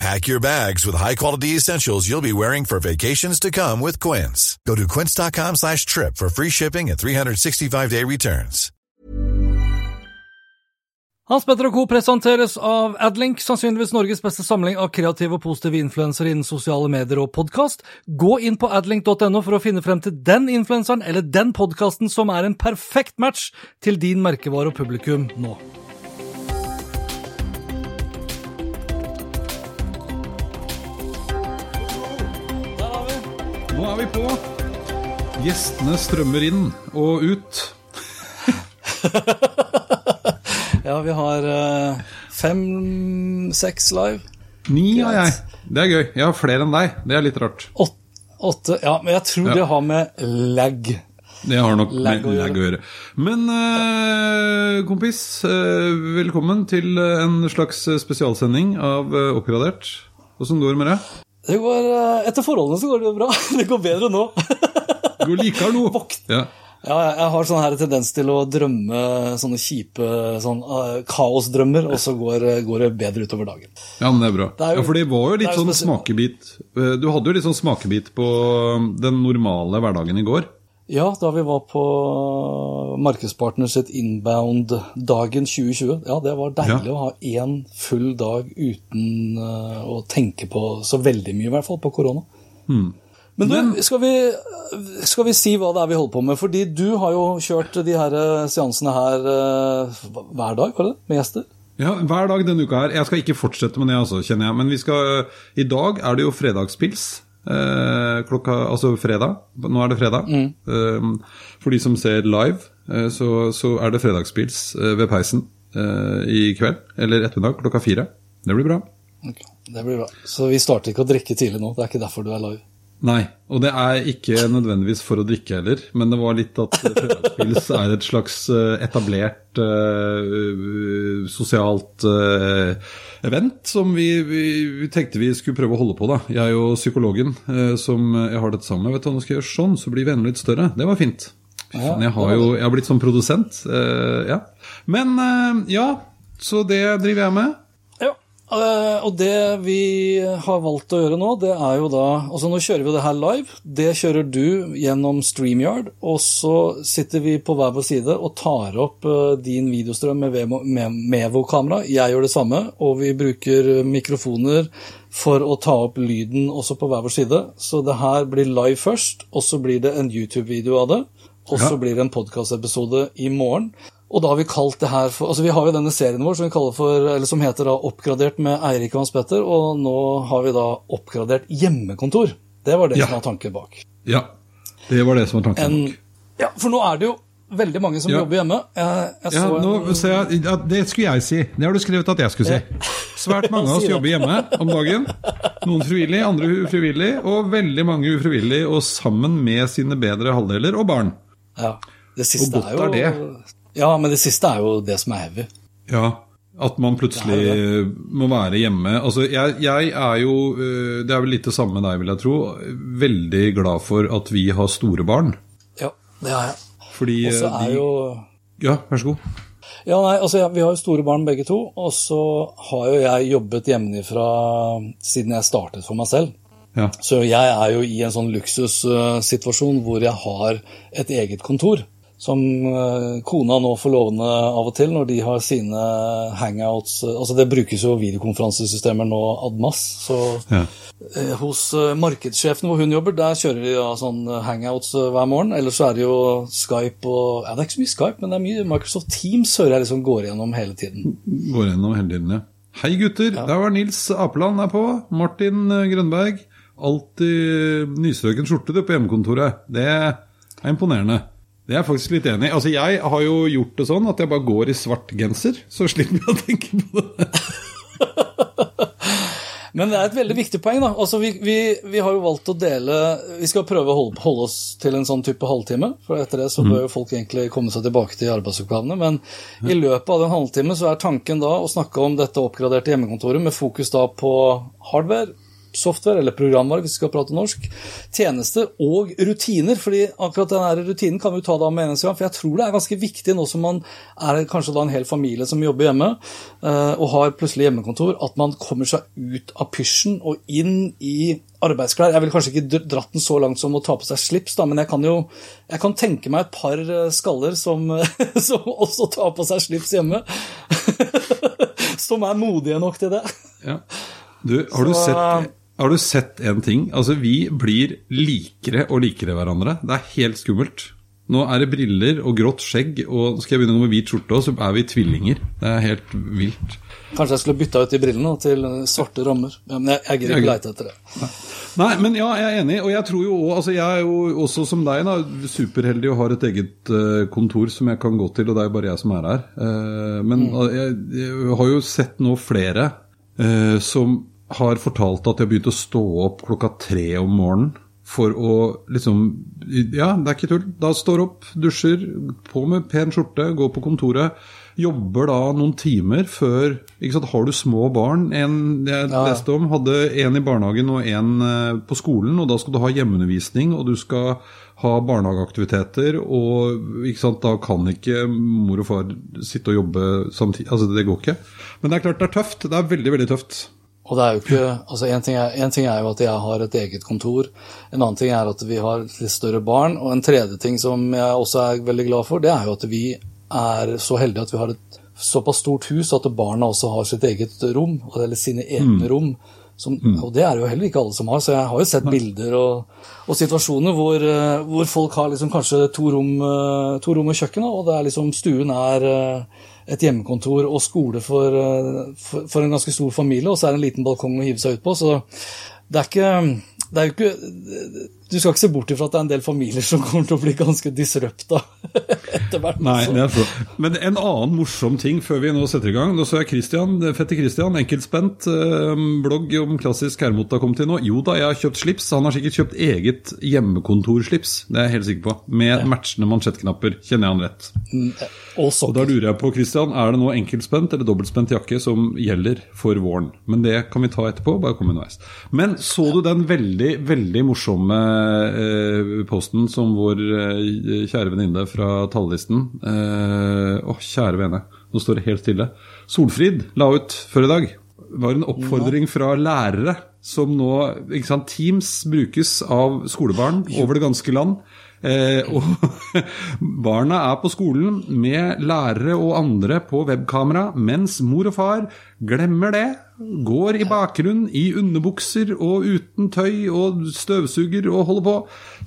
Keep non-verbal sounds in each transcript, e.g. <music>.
Pack your bags with high-quality essentials you'll be wearing for vacations to come with Quince. Go to quince.com slash trip for free shipping and 365-day returns. Hans Petter og Co. presenteres av Adlink, sannsynligvis Norges beste samling av kreative og positive influensere innen sosiale medier og podkast. Gå inn på adlink.no for å finne frem til den influenseren eller den podkasten som er en perfekt match til din merkevare og publikum nå. Nå er vi på. Gjestene strømmer inn og ut. <laughs> Ja, vi har uh, fem-seks live. Ni har jeg. Det er gøy. Jeg har flere enn deg. Det er litt rart. Åtte Ja, men jeg tror Ja. det har med lag Det har nok Lag å gjøre. Men eh, kompis, eh, velkommen til eh, en slags spesialsending av eh, Oppgradert. Åssen går det med deg? Det går, uh, Etter forholdene så går det jo bra. <laughs> Det går bedre nå. Det går likere nå. <laughs> Ja. Ja, jeg- har sånn her tendens til å drømme sånne kjipe sånn, uh, kaosdrømmer, og så går, går det bedre utover dagen. ja, men det er bra. Det er jo- ja, For det var jo litt jo sånn spesielt. smakebit Eh, Du hadde jo litt sånn smakebit på den normale hverdagen i går. Ja, da vi var på Markedspartner sitt Inbound-dagen 2020. Ja, det var deilig Ja. å ha én full dag uten eh, å tenke på så veldig mye, i hvert fall, på korona. Hmm. Men du, skal vi, skal vi si hva det er vi holder på med? Fordi du har jo kjørt de her eh, seansene her eh, hver dag, var det? Med gjester? Ja, hver dag denne uka her. Jeg skal ikke fortsette med det, altså, kjenner jeg. Men vi skal, i dag er det jo fredagspils. Eh, klokka, altså fredag. Nå er det fredag. Eh, for de som ser live, eh, så, så er det fredagspils eh, ved peisen i kveld. Eller ettermiddag klokka fire. Det blir bra. Okay, Det blir bra. Så vi starter ikke å drikke tidlig nå. Det er ikke derfor du er live. Nei, og det er ikke nødvendigvis for å drikke heller, men det var litt at fredagspils er et slags eh, etablert uh, sosialt uh, event som vi, vi, vi tenkte vi skulle prøve å holde på, da. Jeg og psykologen uh, som jeg har dette sammen med. Vet du, nå skal jeg gjøre sånn, så blir vennene litt større. Det var fint. Ja, jeg har jo jeg har blitt sånn produsent. ja. Men ja, så det driver jeg med. Eh, og det vi har valgt å gjøre nå, det er jo da Altså nå kjører vi det her live. Det kjører du gjennom StreamYard, og så sitter vi på hver vår side og tar opp eh, din videostrøm med Mevo-kamera. Jeg gjør det samme, og vi bruker mikrofoner for å ta opp lyden også på hver vår side. Så det her blir live først, og så blir det en YouTube-video av det. Og så Ja. blir det en podkastepisode i morgen. Og da har vi kalt det her for Altså vi har jo denne serien vår som vi for Eller som heter da Oppgradert med Eirik og Hans Petter, og nå har vi da oppgradert hjemmekontor. Det var det Ja. som var tanken bak. Ja, det var det som var tanken. En, bak. ja, for nå er det jo veldig mange som Ja. jobber hjemme. Jeg, jeg Ja, nå, jeg, ja, det skulle jeg si. Det har du skrevet at jeg skulle si. <laughs> Svært mange av oss jobber hjemme om dagen. Noen frivillig, andre ufrivillig, og veldig mange ufrivillig, og sammen med sine bedre halvdeler og barn. ja, det siste og godt er jo er det? Ja, men det siste er jo det som er heavy. Ja, at man plutselig må være hjemme. Altså, jeg, jeg er jo, øh, det er vel litt det samme med deg, vil jeg tro, veldig glad for at vi har store barn. Ja, det har jeg. Fordi Og øh, er de jo Ja, vær så god. Ja, nei, altså Vi har jo store barn begge to, og så har jo jeg jobbet hjemmefra siden jeg startet for meg selv. Ja. Så jeg er jo i en sånn luksussituasjon hvor jeg har et eget kontor. Som eh, kona nå får låne av og til når de har sine hangouts. Altså Det brukes jo videokonferansesystemer nå ad mass. Så Ja. eh, hos eh, markedssjefen hvor hun jobber, der kjører de da sånn hangouts hver morgen. Ellers så er det jo Skype og Ja, det er ikke så mye Skype, men det er mye Microsoft Teams hører jeg liksom går igjennom hele tiden. Går gjennom hele tiden, ja. Hei gutter, der var Nils Apeland er på. Martin Grønberg. Alltid nystrøken skjorte du på hjemmekontoret. Det er imponerende. Det er jeg faktisk litt enig i. Altså, jeg har jo gjort det sånn at jeg bare går i svart genser, så slipper jeg å tenke på det. <laughs> Men det er et veldig viktig poeng. da. Altså, vi, vi, vi har jo valgt å dele Vi skal prøve å holde, holde, oss til en sånn type halvtime. For etter det så bør jo folk egentlig komme seg tilbake til arbeidsoppgavene. Men i løpet av den halvtime så er tanken da å snakke om dette oppgraderte hjemmekontoret med fokus da på hardware, software eller programvare, hvis vi skal prate norsk, tjeneste og rutiner. fordi akkurat denne rutinen kan vi ta da med en gang, for jeg tror det er ganske viktig nå som man er kanskje da en hel familie som jobber hjemme eh, og har plutselig hjemmekontor, at man kommer seg ut av pysjen og inn i arbeidsklær. Jeg vil kanskje ikke dratt den så langt som å ta på seg slips, da, men jeg kan jo jeg kan tenke meg et par eh, skaller som, <laughs> som også tar på seg slips hjemme. <laughs> som er modige nok til det. Ja. Du, har, du sett, har du sett en ting? Altså, vi blir likere og likere hverandre. Det er helt skummelt. Nå er det briller og grått skjegg, og skal jeg begynne med hvit skjorte, så er vi tvillinger. Det er helt vilt. Kanskje jeg skulle bytta ut de brillene til svarte rammer. Men jeg, jeg gidder ikke leite etter det. Nei, men ja, jeg er enig. Og jeg tror jo også, altså jeg er jo også som deg da, superheldig og har et eget uh, kontor som jeg kan gå til, og det er jo bare jeg som er her. Uh, men mm. jeg, jeg, har jo sett nå flere som har fortalt at de har begynt å stå opp klokka tre om morgenen for å liksom Ja, det er ikke tull. Da står opp, dusjer, på med pen skjorte, går på kontoret. Jobber da noen timer før ikke sant, Har du små barn En jeg ja. leste om, hadde en i barnehagen og en eh, på skolen. Og da skal du ha hjemmeundervisning, og du skal ha barnehageaktiviteter. Og ikke sant, da kan ikke mor og far sitte og jobbe samtidig. Altså, det går ikke. Men det er klart det er tøft. Det er veldig, veldig tøft. Og det er jo ikke, altså en ting, er, en ting, er, jo at jeg har et eget kontor, en annen ting er at vi har litt større barn, og en tredje ting som jeg også er veldig glad for, det er jo at vi er så heldige at vi har et såpass stort hus at barna også har sitt eget rom, eller sine egne mm. rom. Som, mm. Og det er jo heller ikke alle som har, så jeg har jo sett bilder og, og situasjoner hvor, eh, hvor, folk har liksom kanskje to rom, eh, to rom og kjøkken, og det er liksom stuen er eh, et hjemmekontor og skole for, for, for, en ganske stor familie, og så er det en liten balkong å hive seg ut på. Så det er ikke, det er jo ikke du skal ikke se bort ifra at det er en del familier som kommer til å bli ganske disrupta <laughs> etter hvert. Nei, det er så. Men en annen morsom ting før vi nå setter i gang. Nå så jeg Christian, fette Christian, enkeltspent, eh, blogg om klassisk hermot har kommet til nå. Jo da, jeg har kjøpt slips. Han har sikkert kjøpt eget hjemmekontorslips, det er jeg helt sikker på. Med ja. matchende mansjettknapper, kjenner jeg han rett. Mm, og, og da lurer jeg på, Christian, er det nå enkeltspent eller dobbeltspent jakke som gjelder for våren? Men det kan vi ta etterpå, bare kom underveis. Men så du den veldig, veldig morsomme Eh, posten som vår eh, kjære venninne fra tallisten Å, oh, kjære vene, nå står det helt stille. Solfrid la ut før i dag. Var en oppfordring fra lærere som nå ikke sant, Teams brukes av skolebarn over det ganske land. Eh, og <laughs> barna er på skolen med lærere og andre på webkamera, mens mor og far glemmer det. Går i bakgrunnen i underbukser og uten tøy og støvsuger og holder på.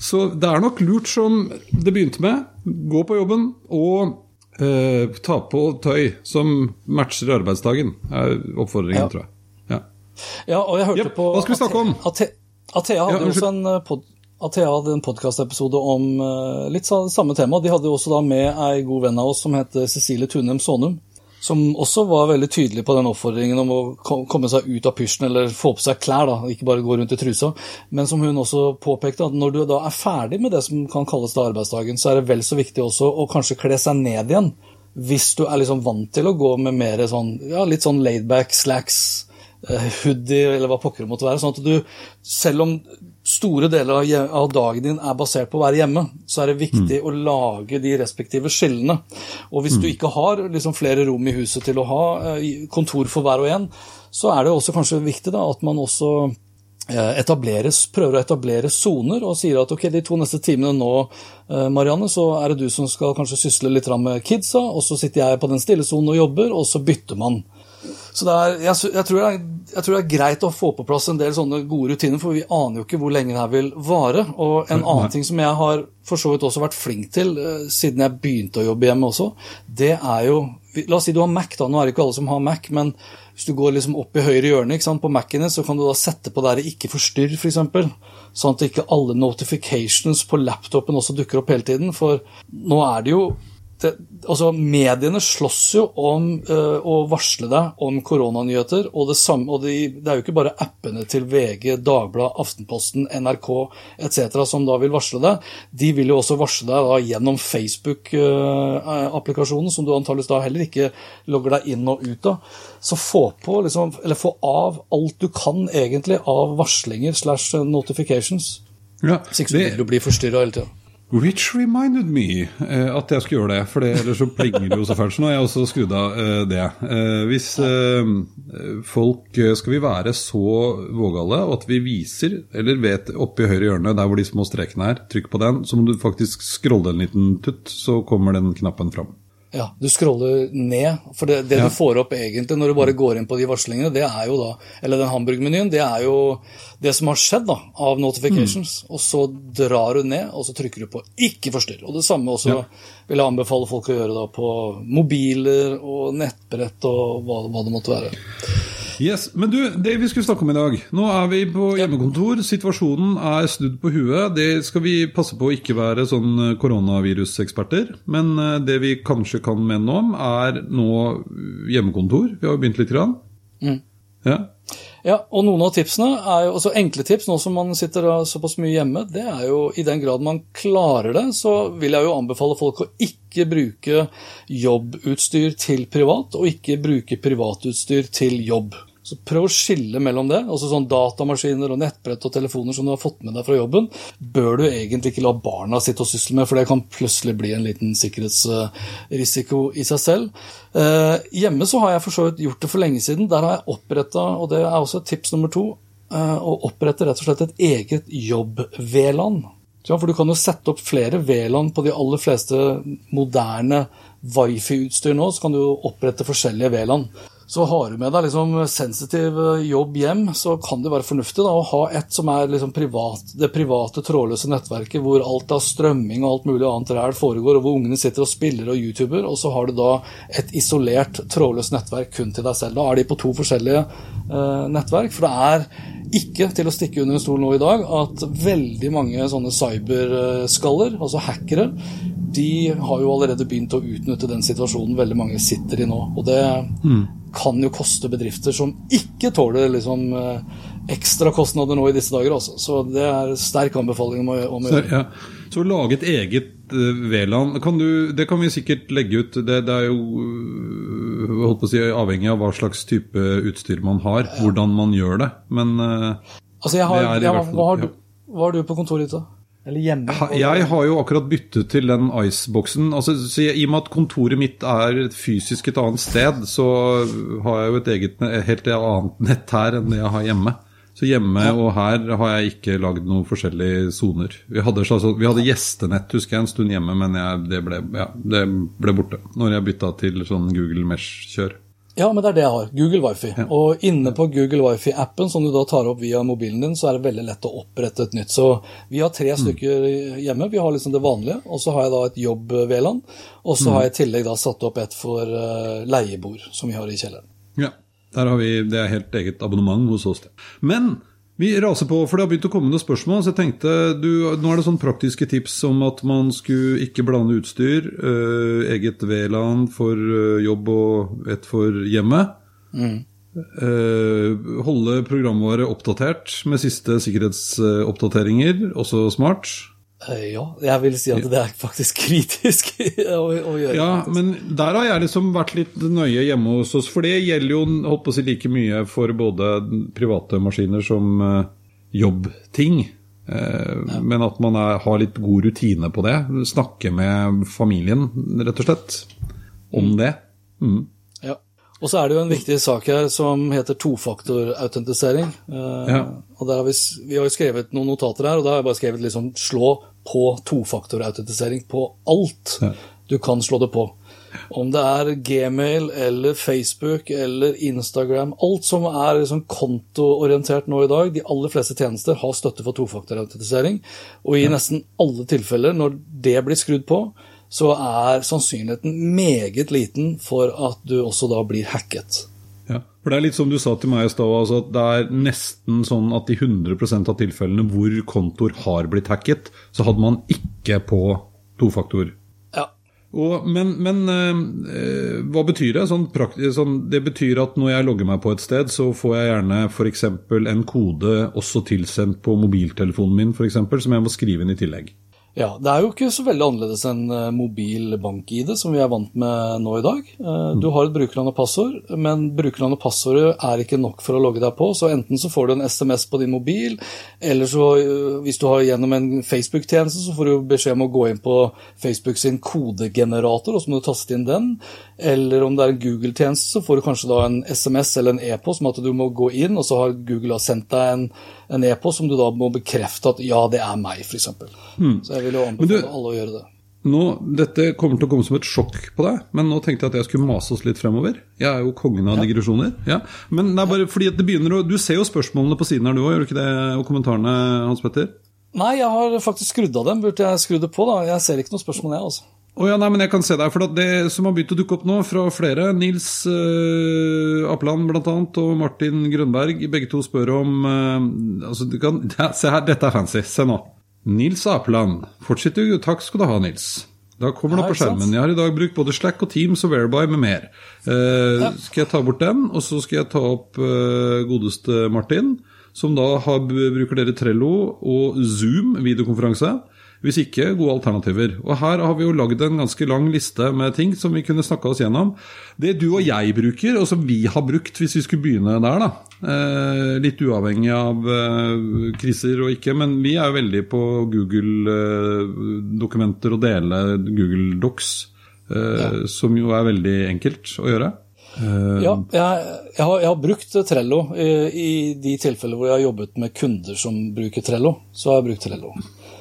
Så det er nok lurt som det begynte med. Gå på jobben og eh, ta på tøy som matcher arbeidsdagen, er oppfordringen, ja. tror jeg. Ja. ja. og jeg hørte yep. på Hva skal vi snakke om? Athea hadde ja, også en eh, pod Athea hadde en podkastepisode om uh, litt samme tema. De hadde jo også da med ei god venn av oss som heter Cecilie Tunem Sonum. Som også var veldig tydelig på den oppfordringen om å komme seg ut av pysjen, eller få på seg klær, da, ikke bare gå rundt i trusa. Men som hun også påpekte, at når du da er ferdig med det som kan kalles da arbeidsdagen, så er det vel så viktig også å kanskje kle seg ned igjen. Hvis du er liksom vant til å gå med mer sånn, ja, litt sånn laidback, slacks, uh, hoodie, eller hva pokker det måtte være. sånn at du, selv om store deler av dagen din er basert på å være hjemme, så er det viktig mm. å lage de respektive skillene. Og hvis mm. du ikke har liksom, flere rom i huset til å ha eh, kontor for hver og en, så er det også kanskje viktig da, at man også eh, prøver å etablere soner og sier at ok, de to neste timene nå, eh, Marianne, så er det du som skal kanskje sysle litt med kidsa, og så sitter jeg på den stille sonen og jobber, og så bytter man. Så er, jeg, jeg, tror er, jeg, tror det er, greit å få på plass en del sånne gode rutiner, for vi aner jo ikke hvor lenge det her vil vare. Og en annen ting som jeg har for så vidt også vært flink til uh, siden jeg begynte å jobbe hjemme også, det er jo La oss si du har Mac, da. Nå er det ikke alle som har Mac, men hvis du går liksom opp i høyre hjørne på Mac-ene, så kan du da sette på der 'ikke forstyrr', f.eks. For sånn at ikke alle notifications på laptopen også dukker opp hele tiden. For nå er det jo det, altså Mediene slåss jo om uh, å varsle deg om koronanyheter. Og, det, samme, og de, det er jo ikke bare appene til VG, Dagbladet, Aftenposten, NRK etc. som da vil varsle deg. De vil jo også varsle deg da gjennom Facebook-applikasjonen, uh, som du antakeligvis da heller ikke logger deg inn og ut av. Så få på, liksom, eller få av alt du kan egentlig av varslinger slash notifications. Ja, så ikke du blir forstyrra hele tida. Which reminded me eh, at jeg skulle gjøre det, for ellers så plinger det jo så fælt. Så nå har jeg også skrudd av eh, det. Eh, hvis eh, folk eh, Skal vi være så vågale at vi viser, eller vet oppi høyre hjørne, der hvor de små strekene er, trykk på den, så må du faktisk scrolle en liten tutt, så kommer den knappen fram. Ja, du scroller ned. For det, det ja. du får opp egentlig når du bare går inn på de varslingene, det er jo da Eller den hamburgermenyen, det er jo det som har skjedd da, av notifications. Mm. Og så drar du ned, og så trykker du på 'ikke forstyrr'. Og det samme også ja. vil jeg anbefale folk å gjøre da på mobiler og nettbrett og hva, hva det måtte være. Yes, Men du, det vi skulle snakke om i dag Nå er vi på hjemmekontor. Situasjonen er snudd på huet. Det skal vi passe på å ikke være sånn eh, koronaviruseksperter. Men eh, det vi kanskje kan mene om, er nå hjemmekontor. Vi har jo begynt litt. Grann. Mm. Ja. ja, og noen av tipsene er jo altså enkle tips nå som man sitter såpass mye hjemme. Det er jo i den grad man klarer det, så vil jeg jo anbefale folk å ikke bruke jobbutstyr til privat, og ikke bruke privatutstyr til jobb. Så prøv å skille mellom det. altså sånn Datamaskiner og nettbrett og telefoner som du har fått med deg fra jobben, bør du egentlig ikke la barna sitte og sysle med, for det kan plutselig bli en liten sikkerhetsrisiko i seg selv. Eh, hjemme så har jeg for så vidt gjort det for lenge siden. Der har jeg oppretta, og det er også tips nummer to, eh, å opprette rett og slett et eget jobb-VLAN. For du kan jo sette opp flere VLAN på de aller fleste moderne wifi-utstyr nå, så kan du opprette forskjellige VLAN. Så har du med deg liksom sensitiv eh, jobb hjem, så kan det være fornuftig da, å ha et som er liksom privat, det private, trådløse nettverket hvor alt av strømming og alt mulig annet ræl foregår, og hvor ungene sitter og spiller og YouTuber, og så har du da et isolert, trådløst nettverk kun til deg selv. Da er de på to forskjellige eh, nettverk, for det er ikke til å stikke under en stol nå i dag at veldig mange sånne cyberskaller, altså hackere, de har jo allerede begynt å utnytte den situasjonen veldig mange sitter i nå. Og det mm. Kan jo koste bedrifter som ikke tåler liksom eh, ekstrakostnader nå i disse dager. Også. Så det er sterk anbefaling om å, om å gjøre. Ja. Så lage et eget uh, VLAN kan du, Det kan vi sikkert legge ut. Det, det er jo uh, holdt på å si, avhengig av hva slags type utstyr man har, hvordan man gjør det. Men altså har, jeg, hva, har du, hva har du på kontoret ditt, da? Eller hjemme? Jeg har jo akkurat byttet til den Ice-boksen. Altså, I og med at kontoret mitt er fysisk et annet sted, så har jeg jo et eget, helt annet nett her enn det jeg har hjemme. Så hjemme og her har jeg ikke lagd noen forskjellige soner. Vi, vi, hadde gjestenett husker jeg en stund hjemme, men jeg, det, ble, ja, det, ble, borte når jeg bytta til sånn Google Mesh-kjør. Ja, men det er det jeg har. Google Wifi. Ja. Og inne på Google Wifi-appen, som du da tar opp via mobilen din, så er det veldig lett å opprette et nytt. Så vi har tre mm. stykker hjemme. Vi har liksom det vanlige, og så har jeg da et jobb-VLAN. Og så mm. har jeg i tillegg da satt opp et for uh, leiebord, som vi har i kjelleren. Ja, der har vi, det er helt eget abonnement hos oss. Men vi raser på, for det har begynt å komme noen spørsmål. så jeg tenkte, du, Nå er det sånn praktiske tips om at man skulle ikke blande utstyr. Øh, eget VLAN for uh, jobb og et for hjemmet. Mm. Uh, holde programvare oppdatert med siste sikkerhetsoppdateringer, også smart. Eh, ja, jeg vil si at det er faktisk <laughs> kritisk å, å, gjøre. Ja, men der har jeg liksom vært litt nøye hjemme hos oss, for det gjelder jo holdt på å si like mye for både private maskiner som uh, jobbting. Uh, ja. Men at man er, har litt god rutine på det. Snakke med familien, rett og slett, om mm. det. Mm. Og så er det jo en viktig sak her som heter tofaktorautentisering. Uh, ja. Og har vi, vi, har jo skrevet noen notater her, og da har jeg bare skrevet liksom 'slå på tofaktorautentisering' på alt ja. du kan slå det på. Om det er Gmail eller Facebook eller Instagram, alt som er liksom kontoorientert nå i dag, de aller fleste tjenester har støtte for tofaktorautentisering. Og i nesten alle tilfeller, når det blir skrudd på, så er sannsynligheten meget liten for at du også da blir hacket. Ja, for Det er litt som du sa til meg i stad, altså at det er nesten sånn at i 100% av tilfellene hvor kontoer har blitt hacket, så hadde man ikke på tofaktor. Ja. Og, men, men øh, hva betyr det? Sånn, sånn, det betyr at når jeg logger meg på et sted, så får jeg gjerne f.eks. en kode også tilsendt på mobiltelefonen min, for eksempel, som jeg må skrive inn i tillegg. Ja, det er jo ikke så veldig annerledes enn eh, mobil bank-ID, som vi er vant med nå i dag. Eh, du har et brukernavn og passord, men brukernavn og passordet er ikke nok for å logge deg på. Så enten så får du en SMS på din mobil, eller så eh, hvis du har gjennom en Facebook-tjeneste, så får du beskjed om å gå inn på Facebook sin kodegenerator, og så må du taste inn den. Eller om det er en Google-tjeneste, så får du kanskje da en SMS eller en e-post om at du må gå inn, og så har Google sendt deg en en e-post som du da må bekrefte at ja, det er meg, f.eks. Mm. Så jeg vil jo anbefale du, alle å gjøre det. Nå, Dette kommer til å komme som et sjokk på deg, men nå tenkte jeg at jeg skulle mase oss litt fremover. Jeg er jo kongen av ja. digresjoner. Ja. Men det er bare fordi at det begynner å Du ser jo spørsmålene på siden her du òg, gjør du ikke det? Og kommentarene, Hans Petter? Nei, jeg har faktisk skrudd av dem. Burde jeg skrudd det på, da? Jeg ser ikke noe spørsmål, jeg, altså. Oh, ja, nei, men jeg kan se deg, for Det som har begynt å dukke opp nå fra flere, Nils uh, Apland bl.a. og Martin Grønberg, begge to spør om uh, altså, kan, <laughs> ja, Se her, dette er fancy. Se nå. Nils Apland. Fortsett, takk skal du ha, Nils. Da kommer det opp på skjermen. Jeg har i dag brukt både Slack og Teams og Whereby med mer. Uh, ja. Skal jeg ta bort den, og så skal jeg ta opp uh, godeste Martin, som da har, bruker dere Trello og Zoom videokonferanse. Hvis ikke, gode alternativer. Og her har vi jo lagd en ganske lang liste med ting som vi kunne snakka oss gjennom. Det du og jeg bruker, og som vi har brukt hvis vi skulle begynne der, da. Eh, litt uavhengig av eh, kriser og ikke, men vi er jo veldig på Google-dokumenter eh, og dele Google Docs, ja. som jo er veldig enkelt å gjøre. Ja, jeg, jeg, har, jeg, har, brukt Trello i, i, de tilfeller hvor jeg har jobbet med kunder som bruker Trello. Så har jeg brukt Trello.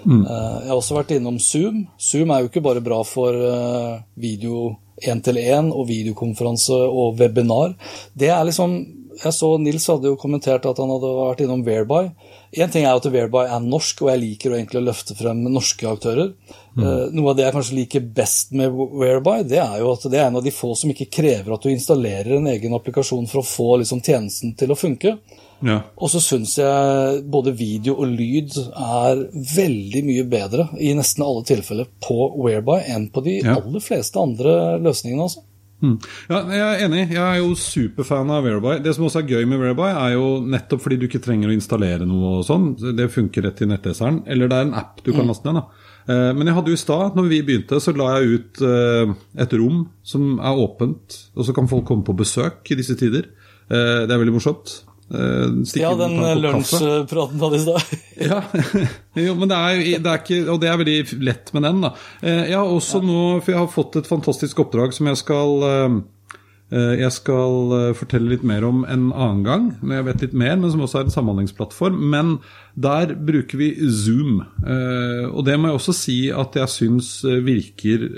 Mm. Eh, jeg har også vært innom Zoom. Zoom er jo ikke bare bra for eh, video én-til-én og videokonferanse og webinar. Det er liksom Jeg så Nils hadde jo kommentert at han hadde vært innom Whereby. Én ting er at Whereby er norsk, og jeg liker å egentlig løfte frem norske aktører. Mm. Eh, noe av det jeg kanskje liker best med Whereby, det er jo at det er en av de få som ikke krever at du installerer en egen applikasjon for å få liksom, tjenesten til å funke. Ja. Og så syns jeg både video og lyd er veldig mye bedre i nesten alle tilfeller på Whereby enn på de ja. aller fleste andre løsningene. altså. Mm. Ja, jeg er enig. Jeg er jo superfan av Whereby. Det som også er gøy med Whereby, er jo nettopp fordi du ikke trenger å installere noe og sånn. Det funker rett i nettleseren. Eller det er en app du kan mm. laste ned. da. Eh, men jeg hadde jo i stad, når vi begynte, så la jeg ut eh, et rom som er åpent. Og så kan folk komme på besøk i disse tider. Eh, det er veldig morsomt. Uh, ja, den lunsjpraten hadde i stad. <laughs> ja, jo, men det er, det er, ikke Og det er veldig lett med den, da. Uh, jeg har også ja. nå For jeg har fått et fantastisk oppdrag som jeg skal jeg skal fortelle litt mer om en annen gang, når jeg vet litt mer, men som også er en samhandlingsplattform. Men der bruker vi Zoom. Og det må jeg også si at jeg syns virker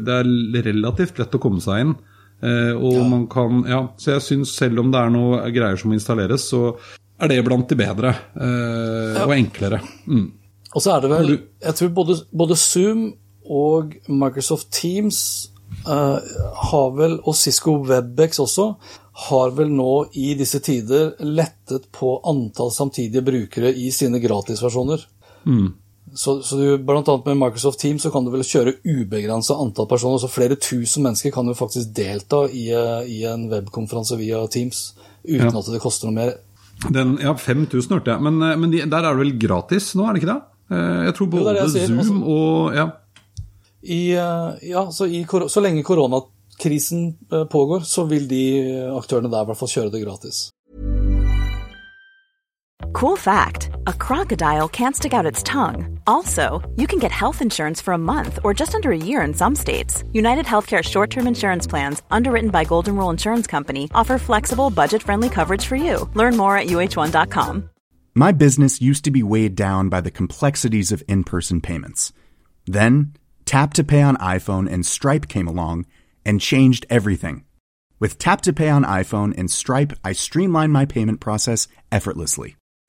Det er relativt lett å komme seg inn. Eh, og ja. man kan, ja, så jeg syns selv om det er noe greier som må installeres, så er det blant de bedre eh, ja. og enklere. Mm. Og så er det vel Jeg tror både, både Zoom og Microsoft Teams uh, har vel, og Cisco Webex også, har vel nå i disse tider lettet på antall samtidige brukere i sine gratisversjoner. Mm. Så, så du, blant annet med Microsoft Teams så kan du vel kjøre ubegrensa antall personer. så Flere tusen mennesker kan jo faktisk delta i, i en webkonferanse via Teams uten ja. at det koster noe mer. Den, ja, 5000 hørte jeg. Men, men de, der er det vel gratis nå, er det ikke det? Eh, jeg tror både jo, jeg Zoom altså, og ja. I, eh, ja, så, i, så lenge koronakrisen eh, pågår, så vil de aktørene der i hvert fall kjøre det gratis. Cool fact a crocodile can't stick out its tongue. Also, you can get health insurance for a month or just under a year in some states. United Healthcare short term insurance plans, underwritten by Golden Rule Insurance Company, offer flexible, budget friendly coverage for you. Learn more at uh1.com. My business used to be weighed down by the complexities of in person payments. Then, Tap to Pay on iPhone and Stripe came along and changed everything. With Tap to Pay on iPhone and Stripe, I streamlined my payment process effortlessly.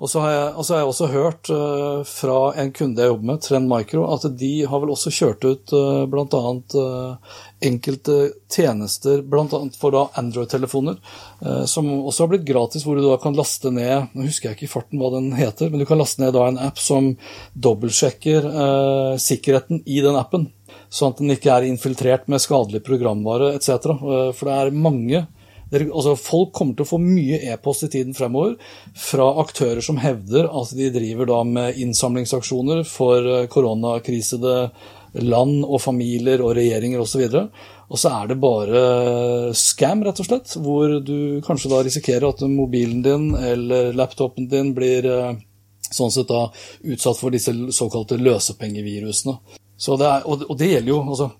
Og så jeg, og så har jeg også hørt uh, fra en kunde jeg jobber med, Trend Micro, at de har vel også kjørt ut uh, bl.a. Uh, enkelte tjenester, bl.a. for da Android-telefoner, uh, som også har blitt gratis, hvor du da kan laste ned Nå husker jeg ikke i farten hva den heter, men du kan laste ned da en app som dobbeltsjekker uh, sikkerheten i den appen. Sånn at den ikke er infiltrert med skadelig programvare etc. For det er mange altså folk kommer til å få mye e-post i tiden fremover fra aktører som hevder at de driver da med innsamlingsaksjoner for koronakrisede land og familier og regjeringer osv. Og så er det bare scam, rett og slett, hvor du kanskje da risikerer at mobilen din eller laptopen din blir sånn sett da utsatt for disse såkalte løsepengevirusene. Så det er, og, det gjelder jo altså,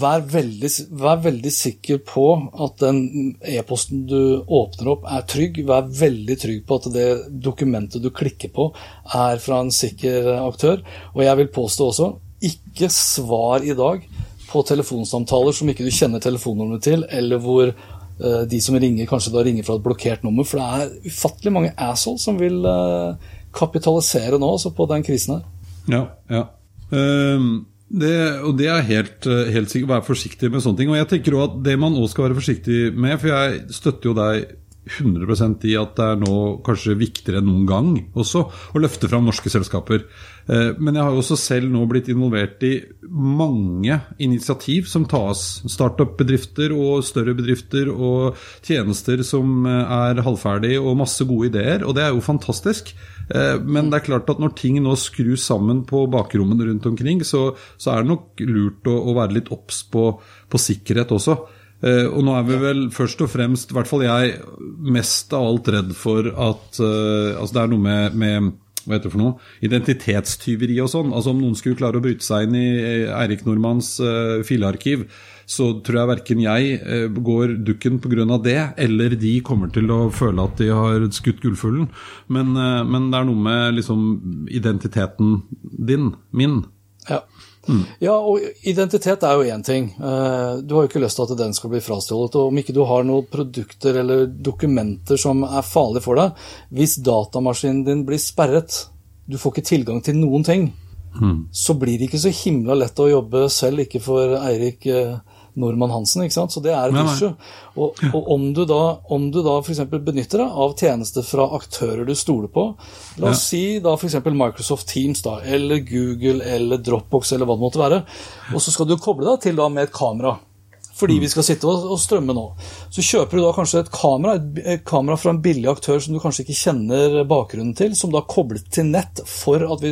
vær veldig, vær veldig sikker på at den e-posten du åpner opp, er trygg. Vær veldig trygg på at det dokumentet du klikker på, er fra en sikker aktør. Og jeg vil påstå også, ikke svar i dag på telefonsamtaler som ikke du kjenner telefonnummeret til, eller hvor uh, de som ringer, kanskje da ringer fra et blokkert nummer. For det er ufattelig mange assholes som vil uh, kapitalisere nå altså på den krisen her. Ja, ja. Um det, og det er helt, helt sikkert Være forsiktig med sånne ting. Og jeg tenker også at det man også skal være forsiktig med, for jeg støtter jo deg 100% i at det er nå kanskje viktigere enn noen gang også å løfte fram norske selskaper. Men jeg har jo også selv nå blitt involvert i mange initiativ som tas. Startup-bedrifter og større bedrifter og tjenester som er halvferdige og masse gode ideer. Og det er jo fantastisk. Men det er klart at når ting nå skrus sammen på bakrommene rundt omkring, så, så er det nok lurt å, å være litt obs på, på sikkerhet også. Og nå er vi vel først og fremst, i hvert fall jeg, mest av alt redd for at uh, Altså det er noe med, med hva heter det for noe, identitetstyveri og sånn. Altså Om noen skulle klare å bryte seg inn i Eirik Nordmanns uh, filearkiv, så tror jeg verken jeg uh, går dukken pga. det, eller de kommer til å føle at de har skutt gullfuglen. Men, uh, men det er noe med liksom identiteten din, min. Ja. Mm. Ja, og identitet er jo én ting. Du har jo ikke lyst til at den skal bli frastjålet. Og om ikke du har noen produkter eller dokumenter som er farlige for deg Hvis datamaskinen din blir sperret, du får ikke tilgang til noen ting, mm. så blir det ikke så himla lett å jobbe selv, ikke for Eirik Normann Hansen. ikke sant? Så det er et issue. Og, og, om du da, om du da f.eks. benytter deg av tjenester fra aktører du stoler på, la oss ja. si da f.eks. Microsoft Teams da, eller Google eller Dropbox eller hva det måtte være, og så skal du koble deg til da med et kamera. Fordi vi skal sitte og strømme nå. Så kjøper du da kanskje et kamera, et kamera fra en billig aktør som du kanskje ikke kjenner bakgrunnen til, som da er koblet til nett for at vi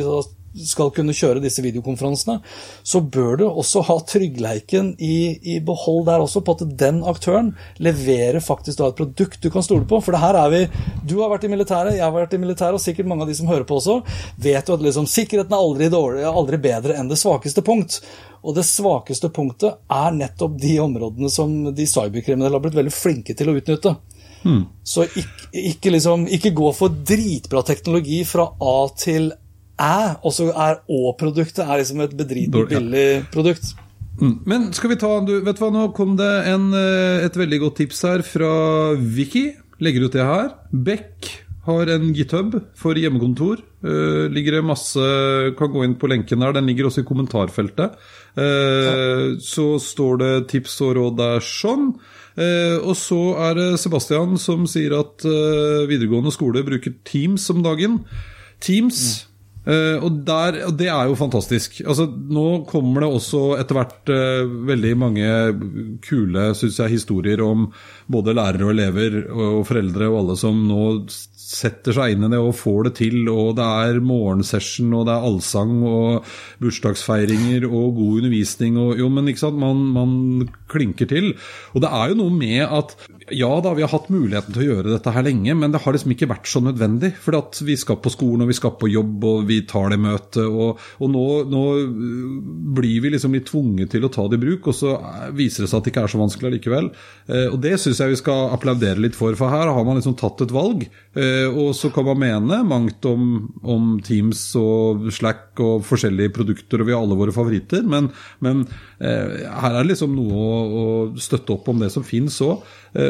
skal kunne kjøre disse videokonferansene, så bør du også ha tryggleiken i, i, behold der også, på at den aktøren leverer faktisk da et produkt du kan stole på. For det her er vi Du har vært i militæret, jeg har vært i militæret, og sikkert mange av de som hører på også, vet jo at liksom, sikkerheten er aldri, dårlig, aldri bedre enn det svakeste punkt. Og det svakeste punktet er nettopp de områdene som de cyberkriminelle har blitt veldig flinke til å utnytte. Hmm. Så ikke, ikke, liksom, ikke gå for dritbra teknologi fra A til æ, og så er Å-produktet er liksom et bedritent billig produkt. Mm. Men skal vi ta du, Vet du hva, nå kom det en, eh, et veldig godt tips her fra Vicky. Legger ut det her. Beck har en github for hjemmekontor. Uh, ligger det masse Kan gå inn på lenken der. Den ligger også i kommentarfeltet. Uh, ja. Så står det tips og råd der sånn. Uh, og så er det Sebastian som sier at videregående skole bruker Teams om dagen. Teams mm Uh, og, der, og, det er jo fantastisk. Altså, nå kommer det også etter hvert uh, veldig mange kule synes jeg, historier om både lærere og elever og, og foreldre og alle som nå setter seg inn i det og får det til. Og det er morgensession, og det er allsang og bursdagsfeiringer og god undervisning. Og, jo, men ikke sant, man, man klinker til. Og det er jo noe med at ja da, vi har hatt muligheten til å gjøre dette her lenge, men det har liksom ikke vært så nødvendig. For vi skal på skolen og vi skal på jobb og vi tar det møtet. Og, og nå, nå, blir vi liksom litt tvunget til å ta det i bruk, og så viser det seg at det ikke er så vanskelig likevel. Og det syns jeg vi skal applaudere litt for, for her har man liksom tatt et valg. Og så kan man mene mangt om, om Teams og Slack og forskjellige produkter, og vi har alle våre favoritter, men, men her er det liksom noe å, å støtte opp om det som finnes òg.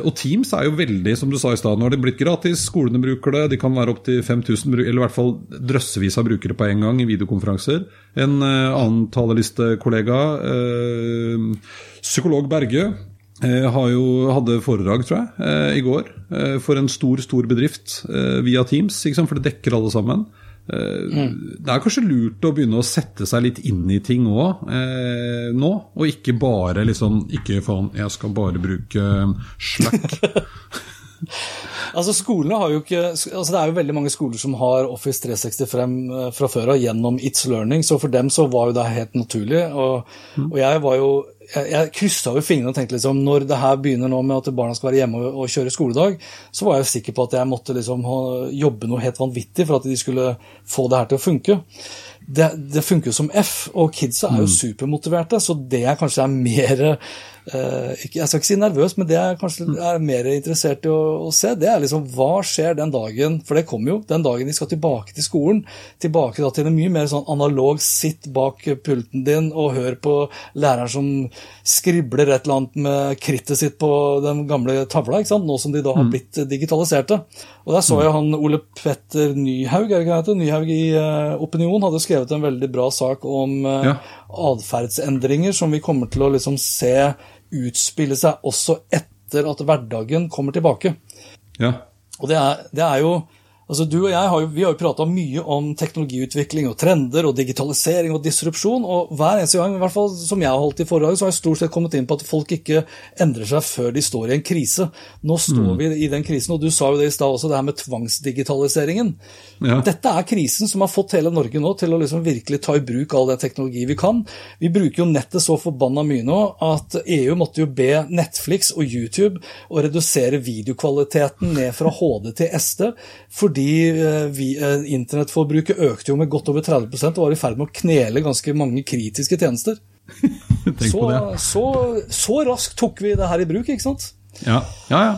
Og Teams er jo veldig, som du sa i stad, nå har det blitt gratis, skolene bruker det, de kan være opptil 5000, eller i hvert fall drøssevis av brukere på en gang i videokonferanser. En annen talelistekollega, psykolog Berge, jo, hadde foredrag, tror jeg, i går for en stor, stor bedrift via Teams, for det dekker alle sammen. Mm. Det er kanskje lurt å begynne å sette seg litt inn i ting òg eh, nå, og ikke bare liksom Ikke faen, jeg skal bare bruke Slack. <laughs> <laughs> altså skolene har jo ikke, altså Det er jo veldig mange skoler som har Office 365 fra før av gjennom It's Learning, så for dem så var jo det helt naturlig. Og, mm. og jeg var jo jeg, jeg kryssa over fingrene og tenkte liksom, når det her begynner nå med at barna skal være hjemme og, og kjøre skoledag, så var jeg sikker på at jeg måtte liksom ha, jobbe noe helt vanvittig for at de skulle få det her til å funke. Det, det funker jo som F, og kidsa er jo mm. supermotiverte, så det jeg kanskje er mer Eh, jeg skal ikke si nervøs, men det jeg kanskje mm. er mer interessert i å, å, se, det er liksom hva skjer den dagen For det kommer jo den dagen de skal tilbake til skolen. Tilbake til en mye mer sånn analog sitt bak pulten din og hør på læreren som skribler et eller annet med krittet sitt på den gamle tavla, ikke sant? nå som de da har mm. blitt digitaliserte. Og Der så jeg mm. han Ole Petter Nyhaug, er det ikke det? Nyhaug i uh, Opinion hadde skrevet en veldig bra sak om uh, ja. atferdsendringer som vi kommer til å liksom se utspille seg også etter at hverdagen kommer tilbake. Ja. Og det er, det er jo Altså, du og jeg har jo, vi har jo prata mye om teknologiutvikling og trender og digitalisering og disrupsjon. og Hver eneste gang i hvert fall som jeg har holdt i foredrag, så har jeg stort sett kommet inn på at folk ikke endrer seg før de står i en krise. Nå står mm. vi i den krisen, og du sa jo det i stad også, det her med tvangsdigitaliseringen. Ja. Dette er krisen som har fått hele Norge nå til å liksom virkelig ta i bruk all den teknologi vi kan. Vi bruker jo nettet så forbanna mye nå at EU måtte jo be Netflix og YouTube å redusere videokvaliteten ned fra HD til SD. for fordi eh, vi, eh, internettforbruket økte jo med godt over 30 og var i ferd med å knele ganske mange kritiske tjenester. <laughs> så, så, så, raskt tok vi det her i bruk, ikke sant? Ja, ja. ja.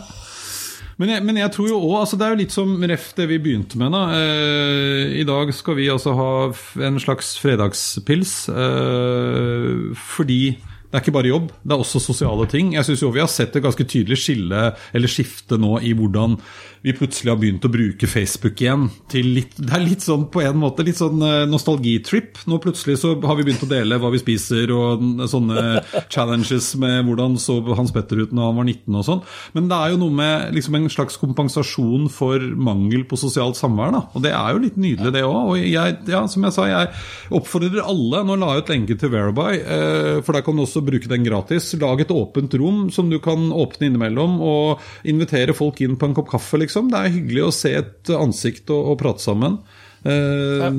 Men jeg, men jeg, tror jo òg altså Det er jo litt som ref det vi begynte med. da. Eh, I dag skal vi altså ha en slags fredagspils. Eh, fordi det er ikke bare jobb, det er også sosiale ting. Jeg syns vi har sett et ganske tydelig skille, eller skifte nå, i hvordan vi plutselig har begynt å bruke Facebook igjen. Litt, det er litt sånn på en måte, litt sånn eh, nostalgitrip. Nå plutselig så har vi begynt å dele hva vi spiser og sånne <laughs> challenges med hvordan så Hans Petter ut når han var 19 og sånn. Men det er jo noe med liksom en slags kompensasjon for mangel på sosialt samvær. da, Og det er jo litt nydelig, det òg. Og jeg, ja, som jeg sa, jeg oppfordrer alle Nå la jeg ut lenke til Verify, eh, for der kan du også bruke den gratis. Lag et åpent rom som du kan åpne innimellom, og invitere folk inn på en kopp kaffe, liksom liksom. Det er hyggelig å se et ansikt og, og prate sammen. Uh,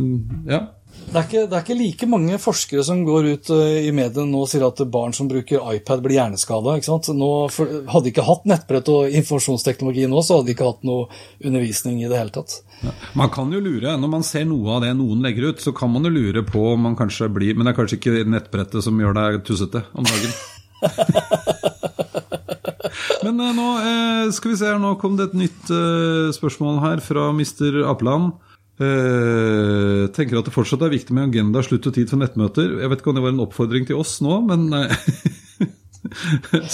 ja. Det er, ikke, det er, ikke, like mange forskere som går ut uh, i mediene nå og sier at barn som bruker iPad, blir hjerneskada. Hadde de ikke hatt nettbrett og informasjonsteknologi nå, så hadde de ikke hatt noe undervisning i det hele tatt. Ja. Man kan jo lure, Når man ser noe av det noen legger ut, så kan man jo lure på om man kanskje blir Men det er kanskje ikke nettbrettet som gjør deg tussete om dagen. <laughs> Men uh, nå uh, skal vi se her, nå kom det et nytt uh, spørsmål her fra Mr. Apeland. tenker at det fortsatt er viktig med agenda, slutt og tid for nettmøter. Jeg vet ikke om det var en oppfordring til oss nå, men <laughs>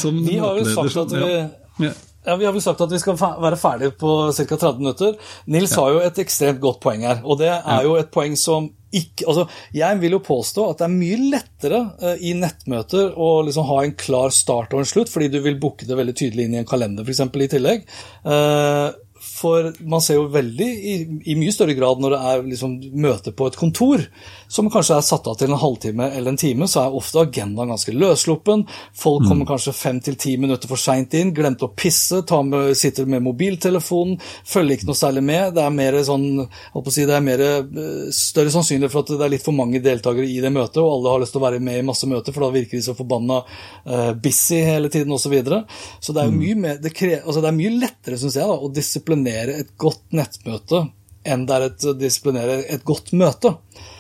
Som vi har jo sagt at vi ja. Ja. Vi har vel sagt at vi skal være ferdige på ca. 30 minutter. Nils ja. har jo et ekstremt godt poeng her. Og det er jo et poeng som ikke Altså, jeg vil jo påstå at det er mye lettere uh, i nettmøter å liksom ha en klar start og en slutt, fordi du vil booke det veldig tydelig inn i en kalender, f.eks. i tillegg. Uh, for man ser jo veldig, i, i mye større grad når det er liksom møte på et kontor, som kanskje er satt av til en halvtime eller en time, så er ofte agendaen ganske løssluppen. Folk kommer mm. kanskje fem til ti minutter for seint inn, glemte å pisse, med, sitter med mobiltelefonen, følger ikke noe særlig med. Det er mer sånn, si, det er mer, eh, større sannsynlig for at det er litt for mange deltakere i det møtet, og alle har lyst til å være med i masse møter, for da virker de så forbanna uh, busy hele tiden osv. Så, videre. så det er mm. mye, mer, det, altså det er mye lettere, syns jeg, da, å disiplinere et godt nettmøte enn det er et disiplinere et godt møte.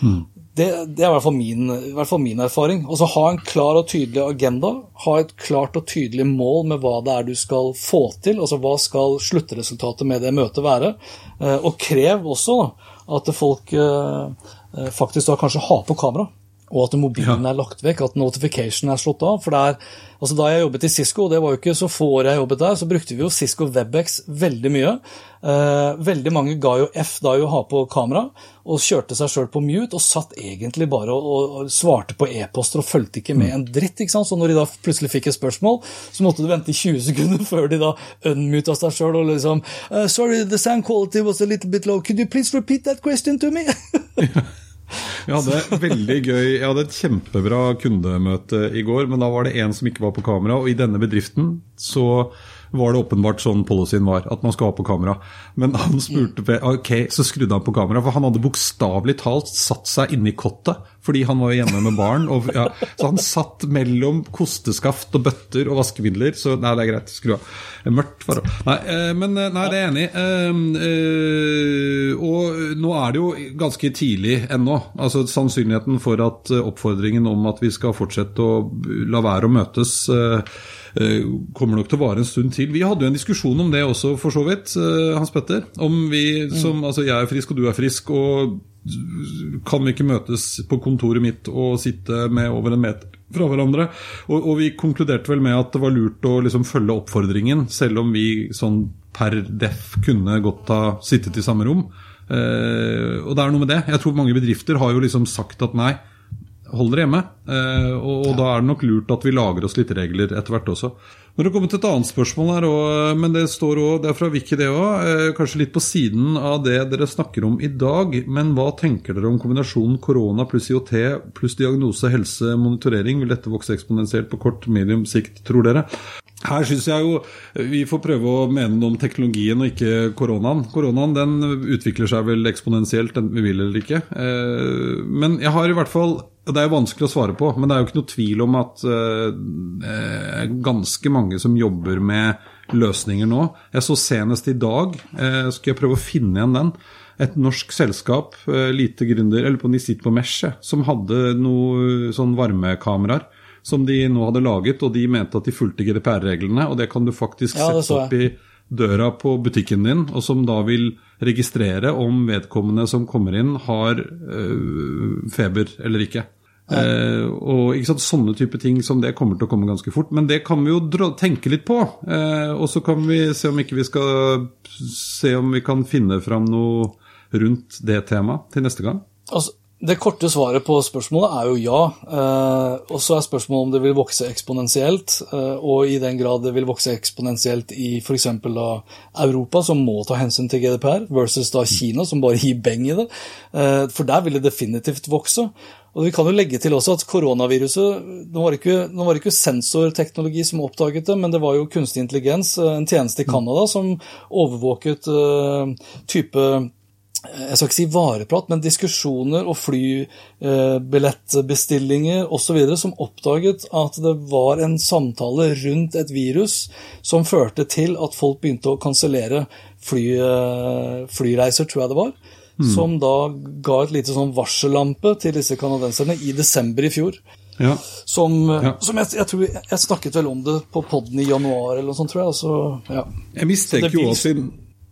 Mm. Det, det, er i hvert fall min, hvert fall min erfaring. Altså Ha en klar og tydelig agenda. Ha et klart og tydelig mål med hva det er du skal få til. altså Hva skal sluttresultatet med det møtet være? Eh, og krev også da, at folk eh, faktisk da kanskje har på kamera og at mobilen er lagt vekk, at notification er slått av. For er, altså Da jeg jobbet i Cisco, og det var jo ikke så få år jeg jobbet der, så brukte vi jo Cisco Webex veldig mye. Eh, veldig mange ga jo F da å ha på kamera, og kjørte seg sjøl på mute, og satt egentlig bare og, og, og svarte på e-poster og fulgte ikke med mm. en dritt. ikke sant? Så når de da plutselig fikk et spørsmål, så måtte du vente 20 sekunder <laughs> før de da unmuta seg sjøl og liksom uh, Sorry, the sound quality was a little bit low. Could you please repeat that question to me? <laughs> Jeg hadde veldig gøy, jeg hadde et kjempebra kundemøte i går, men da var det en som ikke var på kamera. Og i denne bedriften så var det åpenbart sånn policyen var, at man skal ha på kamera. Men <laughs> han spurte ok, så skrudde han på kamera, for han hadde bokstavelig talt satt seg inni kottet. Fordi han var jo hjemme med barn. Og, ja, så han satt mellom kosteskaft og bøtter og vaskemidler. Så nei, det er greit, skru av. Mørkt forhold. Nei, eh, men eh, nei, det er enig i. Eh, og nå er det jo ganske tidlig ennå. Altså Sannsynligheten for at oppfordringen om at vi skal fortsette å la være å møtes kommer nok til å vare en stund til. Vi hadde jo en diskusjon om det også, for så vidt, eh, Hans Petter. Om vi som mm. Altså, jeg er frisk, og du er frisk, og kan vi ikke møtes på kontoret mitt og sitte med over en meter fra hverandre? Og, og vi konkluderte vel med at det var lurt å liksom følge oppfordringen, selv om vi sånn per def kunne godt ha sittet i samme rom. Eh, og det er noe med det. Jeg tror mange bedrifter har jo liksom sagt at nei, hold dere hjemme. Og, og, ja. da er det nok lurt at vi lager oss litt regler etter hvert også. Når det kommer til et annet spørsmål her også, men det står også, det er fra Vicky det òg, eh, kanskje litt på siden av det dere snakker om i dag. Men hva tenker dere om kombinasjonen korona pluss IOT pluss diagnose, helse, monitorering? Vil dette vokse eksponentielt på kort, medium sikt, tror dere? Her syns jeg jo vi får prøve å mene noe om teknologien og ikke koronaen. Koronaen den utvikler seg vel eksponentielt, enten vi vil eller ikke. Eh, men jeg har i hvert fall det er jo vanskelig å svare på, men det er jo ikke noe tvil om at det uh, er ganske mange som jobber med løsninger nå. Jeg så senest i dag, uh, skal jeg prøve å finne igjen den, et norsk selskap, uh, lite gründer, eller på Nisit på Mesh, som hadde noe sånn varmekameraer som de nå hadde laget, og de mente at de fulgte GDPR-reglene, og det kan du faktisk ja, sette opp i døra på butikken din, og som da vil registrere om vedkommende som kommer inn, har øh, feber eller ikke. Eh, og ikke sant, Sånne type ting som det kommer til å komme ganske fort. Men det kan vi jo tenke litt på. Eh, og så kan vi se om ikke vi skal se om vi kan finne fram noe rundt det temaet til neste gang. Altså, det korte svaret på spørsmålet er jo ja. Eh, og så er spørsmålet om det vil vokse eksponentielt. Eh, og i den grad det vil vokse eksponentielt i f.eks. Europa, som må ta hensyn til GDPR, versus da Kina, som bare gir beng i det. Eh, for der vil det definitivt vokse. Og Vi kan jo legge til også at koronaviruset Nå var det ikke, nå var ikke sensorteknologi som oppdaget det, men det var jo kunstig intelligens, en tjeneste i Canada, som overvåket type jeg skal ikke si vareprat, men diskusjoner og flybillettbestillinger osv. som oppdaget at det var en samtale rundt et virus som førte til at folk begynte å kansellere fly, eh, flyreiser, tror jeg det var. Mm. Som da ga et lite sånn varsellampe til disse canadenserne i desember i fjor. Ja. Som, ja. som jeg, jeg, tror jeg snakket vel om det på poden i januar eller noe sånt, tror jeg. Altså, ja. Jeg mistenker jo også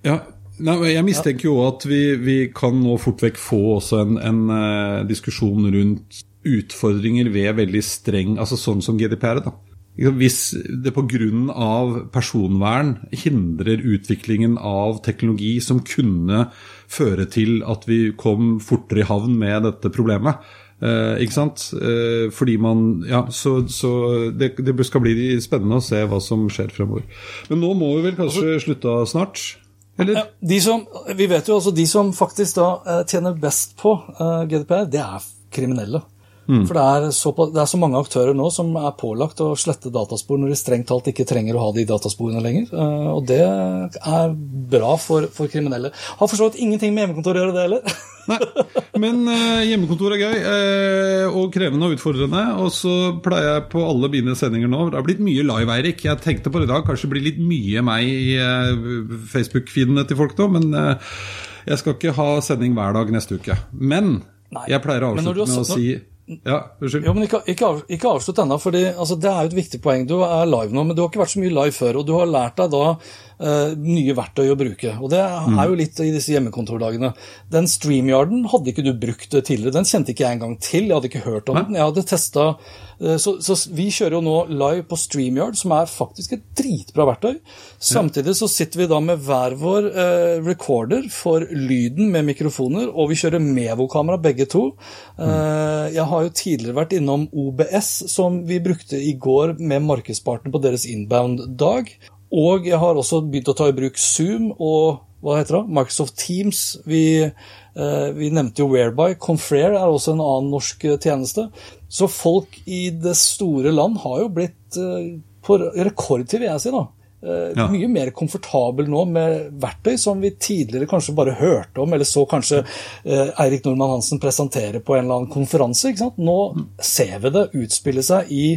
ja, Nei, jeg mistenker jo at vi, vi, kan nå fort vekk få også en, en uh, diskusjon rundt utfordringer ved veldig streng Altså sånn som GDPR. da. Hvis det pga. personvern hindrer utviklingen av teknologi som kunne føre til at vi kom fortere i havn med dette problemet, eh, ikke sant? Eh, fordi man Ja, så, så det, det, skal bli spennende å se hva som skjer fremover. Men nå må vi vel kanskje slutte snart? Eller? De som, vi vet jo altså de som faktisk da eh, tjener best på eh, GDPR, det er kriminelle. Mm. For det er, så, det er, så, mange aktører nå som er pålagt å slette dataspor når de strengt talt ikke trenger å ha de datasporene lenger. Eh, og det er bra for, for kriminelle. Har for så vidt ingenting med hjemmekontor å gjøre, det heller. <laughs> Nei, men eh, hjemmekontor er gøy eh, og krevende og utfordrende. Og så pleier jeg på alle mine sendinger nå Det har blitt mye live, Eirik. Jeg tenkte på det i dag, kanskje det blir litt mye meg i eh, Facebook-feedene til folk nå, men Jeg skal ikke ha sending hver dag neste uke. Men Nei, jeg pleier å avslutte med å si Ja, unnskyld. Jo, men ikke, ikke, av, ikke avslutt ennå, for altså, det er jo et viktig poeng. Du er live nå, men du har ikke vært så mye live før. Og du har lært deg da nye verktøy å bruke. Og det er jo litt i disse hjemmekontordagene. Den StreamYarden hadde ikke du brukt tidligere. Den kjente ikke jeg engang til. Jeg hadde ikke hørt om den. Jeg hadde testa så, så vi kjører jo nå live på StreamYard, som er faktisk et dritbra verktøy. Samtidig så sitter vi da med hver vår eh, recorder for lyden med mikrofoner, og vi kjører Mevo-kamera begge to. Eh, jeg har jo tidligere vært innom OBS, som vi brukte i går med markedspartner på deres inbound-dag. Og jeg har også begynt å ta i bruk Zoom og hva heter det? Microsoft Teams. Vi, eh, vi nevnte jo Whereby. Confrere er også en annen norsk eh, tjeneste. Så folk i det store land har jo blitt eh, på rekordtid, vil jeg si. da. Eh, Ja. Mye mer komfortabel nå med verktøy som vi tidligere kanskje bare hørte om, eller så kanskje eh, Eirik Nordmann Hansen presentere på en eller annen konferanse. ikke sant? Nå ser vi det utspille seg i,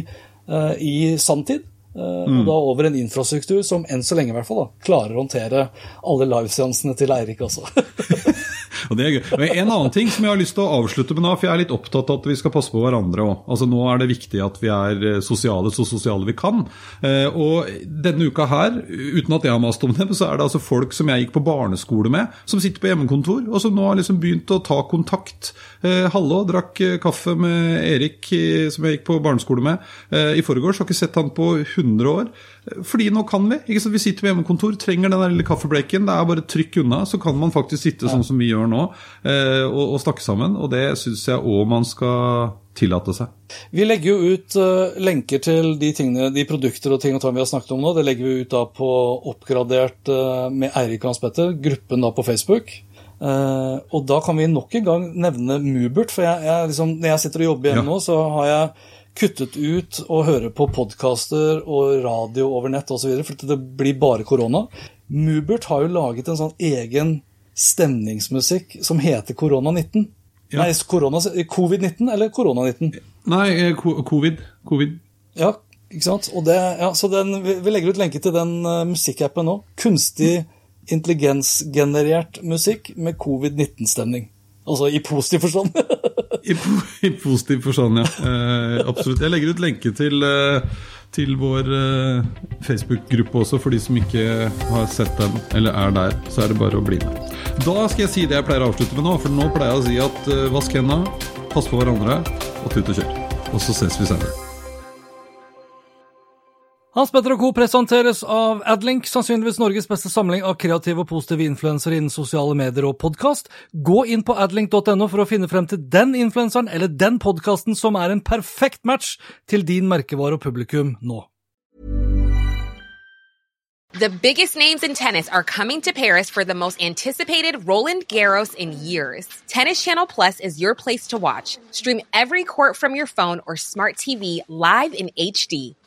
eh, i sanntid. Eh, Og da over en infrastruktur som enn så lenge i hvert fall da, klarer å håndtere alle liveseansene til Eirik også. <laughs> Og det er gøy. Og En annen ting som jeg har lyst til å avslutte med nå, for jeg er litt opptatt av at vi skal passe på hverandre òg. Altså, nå er det viktig at vi er eh, sosiale så sosiale vi kan. Eh, og denne uka her, uten at jeg har mast om det, så er det altså folk som jeg gikk på barneskole med, som sitter på hjemmekontor, og som nå har liksom begynt å ta kontakt. Eh, Hallo, drakk kaffe med Erik, som jeg gikk på barneskole med i forgårs. Har ikke sett han på 100 år. Fordi nå kan vi. ikke sant? Vi sitter på hjemmekontor, trenger den der lille kaffeblekken. Det er bare trykk unna, så kan man faktisk sitte sånn som vi gjør nå eh, og, og snakke sammen. Og det syns jeg òg man skal tillate seg. Vi legger jo ut uh, lenker til de, tingene, de produkter og ting og tang vi har snakket om nå. Det legger vi ut da på Oppgradert uh, med Eirik og Hans Petter, gruppen da på Facebook. Uh, og da kan vi nok en gang nevne Mubert, for jeg, jeg liksom, når jeg sitter og jobber hjemme Ja. nå, så har jeg kuttet ut å høre på podkaster og radio over nett osv., for det blir bare korona. Mubert har jo laget en sånn egen stemningsmusikk som heter Korona-19. Ja. Nei, korona, covid-19 eller korona-19? Nei, eh, covid. Covid. Ja, ikke sant? Og det, ja, så den, vi, legger ut lenke til den uh, musikkappen nå. Kunstig intelligensgenerert musikk med covid-19-stemning. Altså i positiv forstand. <laughs> I, I positiv forstand, ja. Eh, absolutt. Jeg legger ut lenke til, eh, til vår eh, Facebook-gruppe også, for de som ikke har sett den eller er der. Så er det bare å bli med. Da skal jeg si det jeg pleier å avslutte med nå, for nå pleier jeg å si at eh, vask hendene, pass på hverandre og tut og kjør. Og så ses vi senere. Hans Petter og Co. presenteres av Adlink, sannsynligvis Norges beste samling av kreative og positive influensere innen sosiale medier og podkast. Gå inn på adlink.no for å finne frem til den influenseren eller den podkasten som er en perfekt match til din merkevare og publikum nå. The biggest names in tennis are coming to Paris for the most anticipated Roland Garros in years. Tennis Channel Plus is your place to watch. Stream every court from your phone or smart TV live in HD.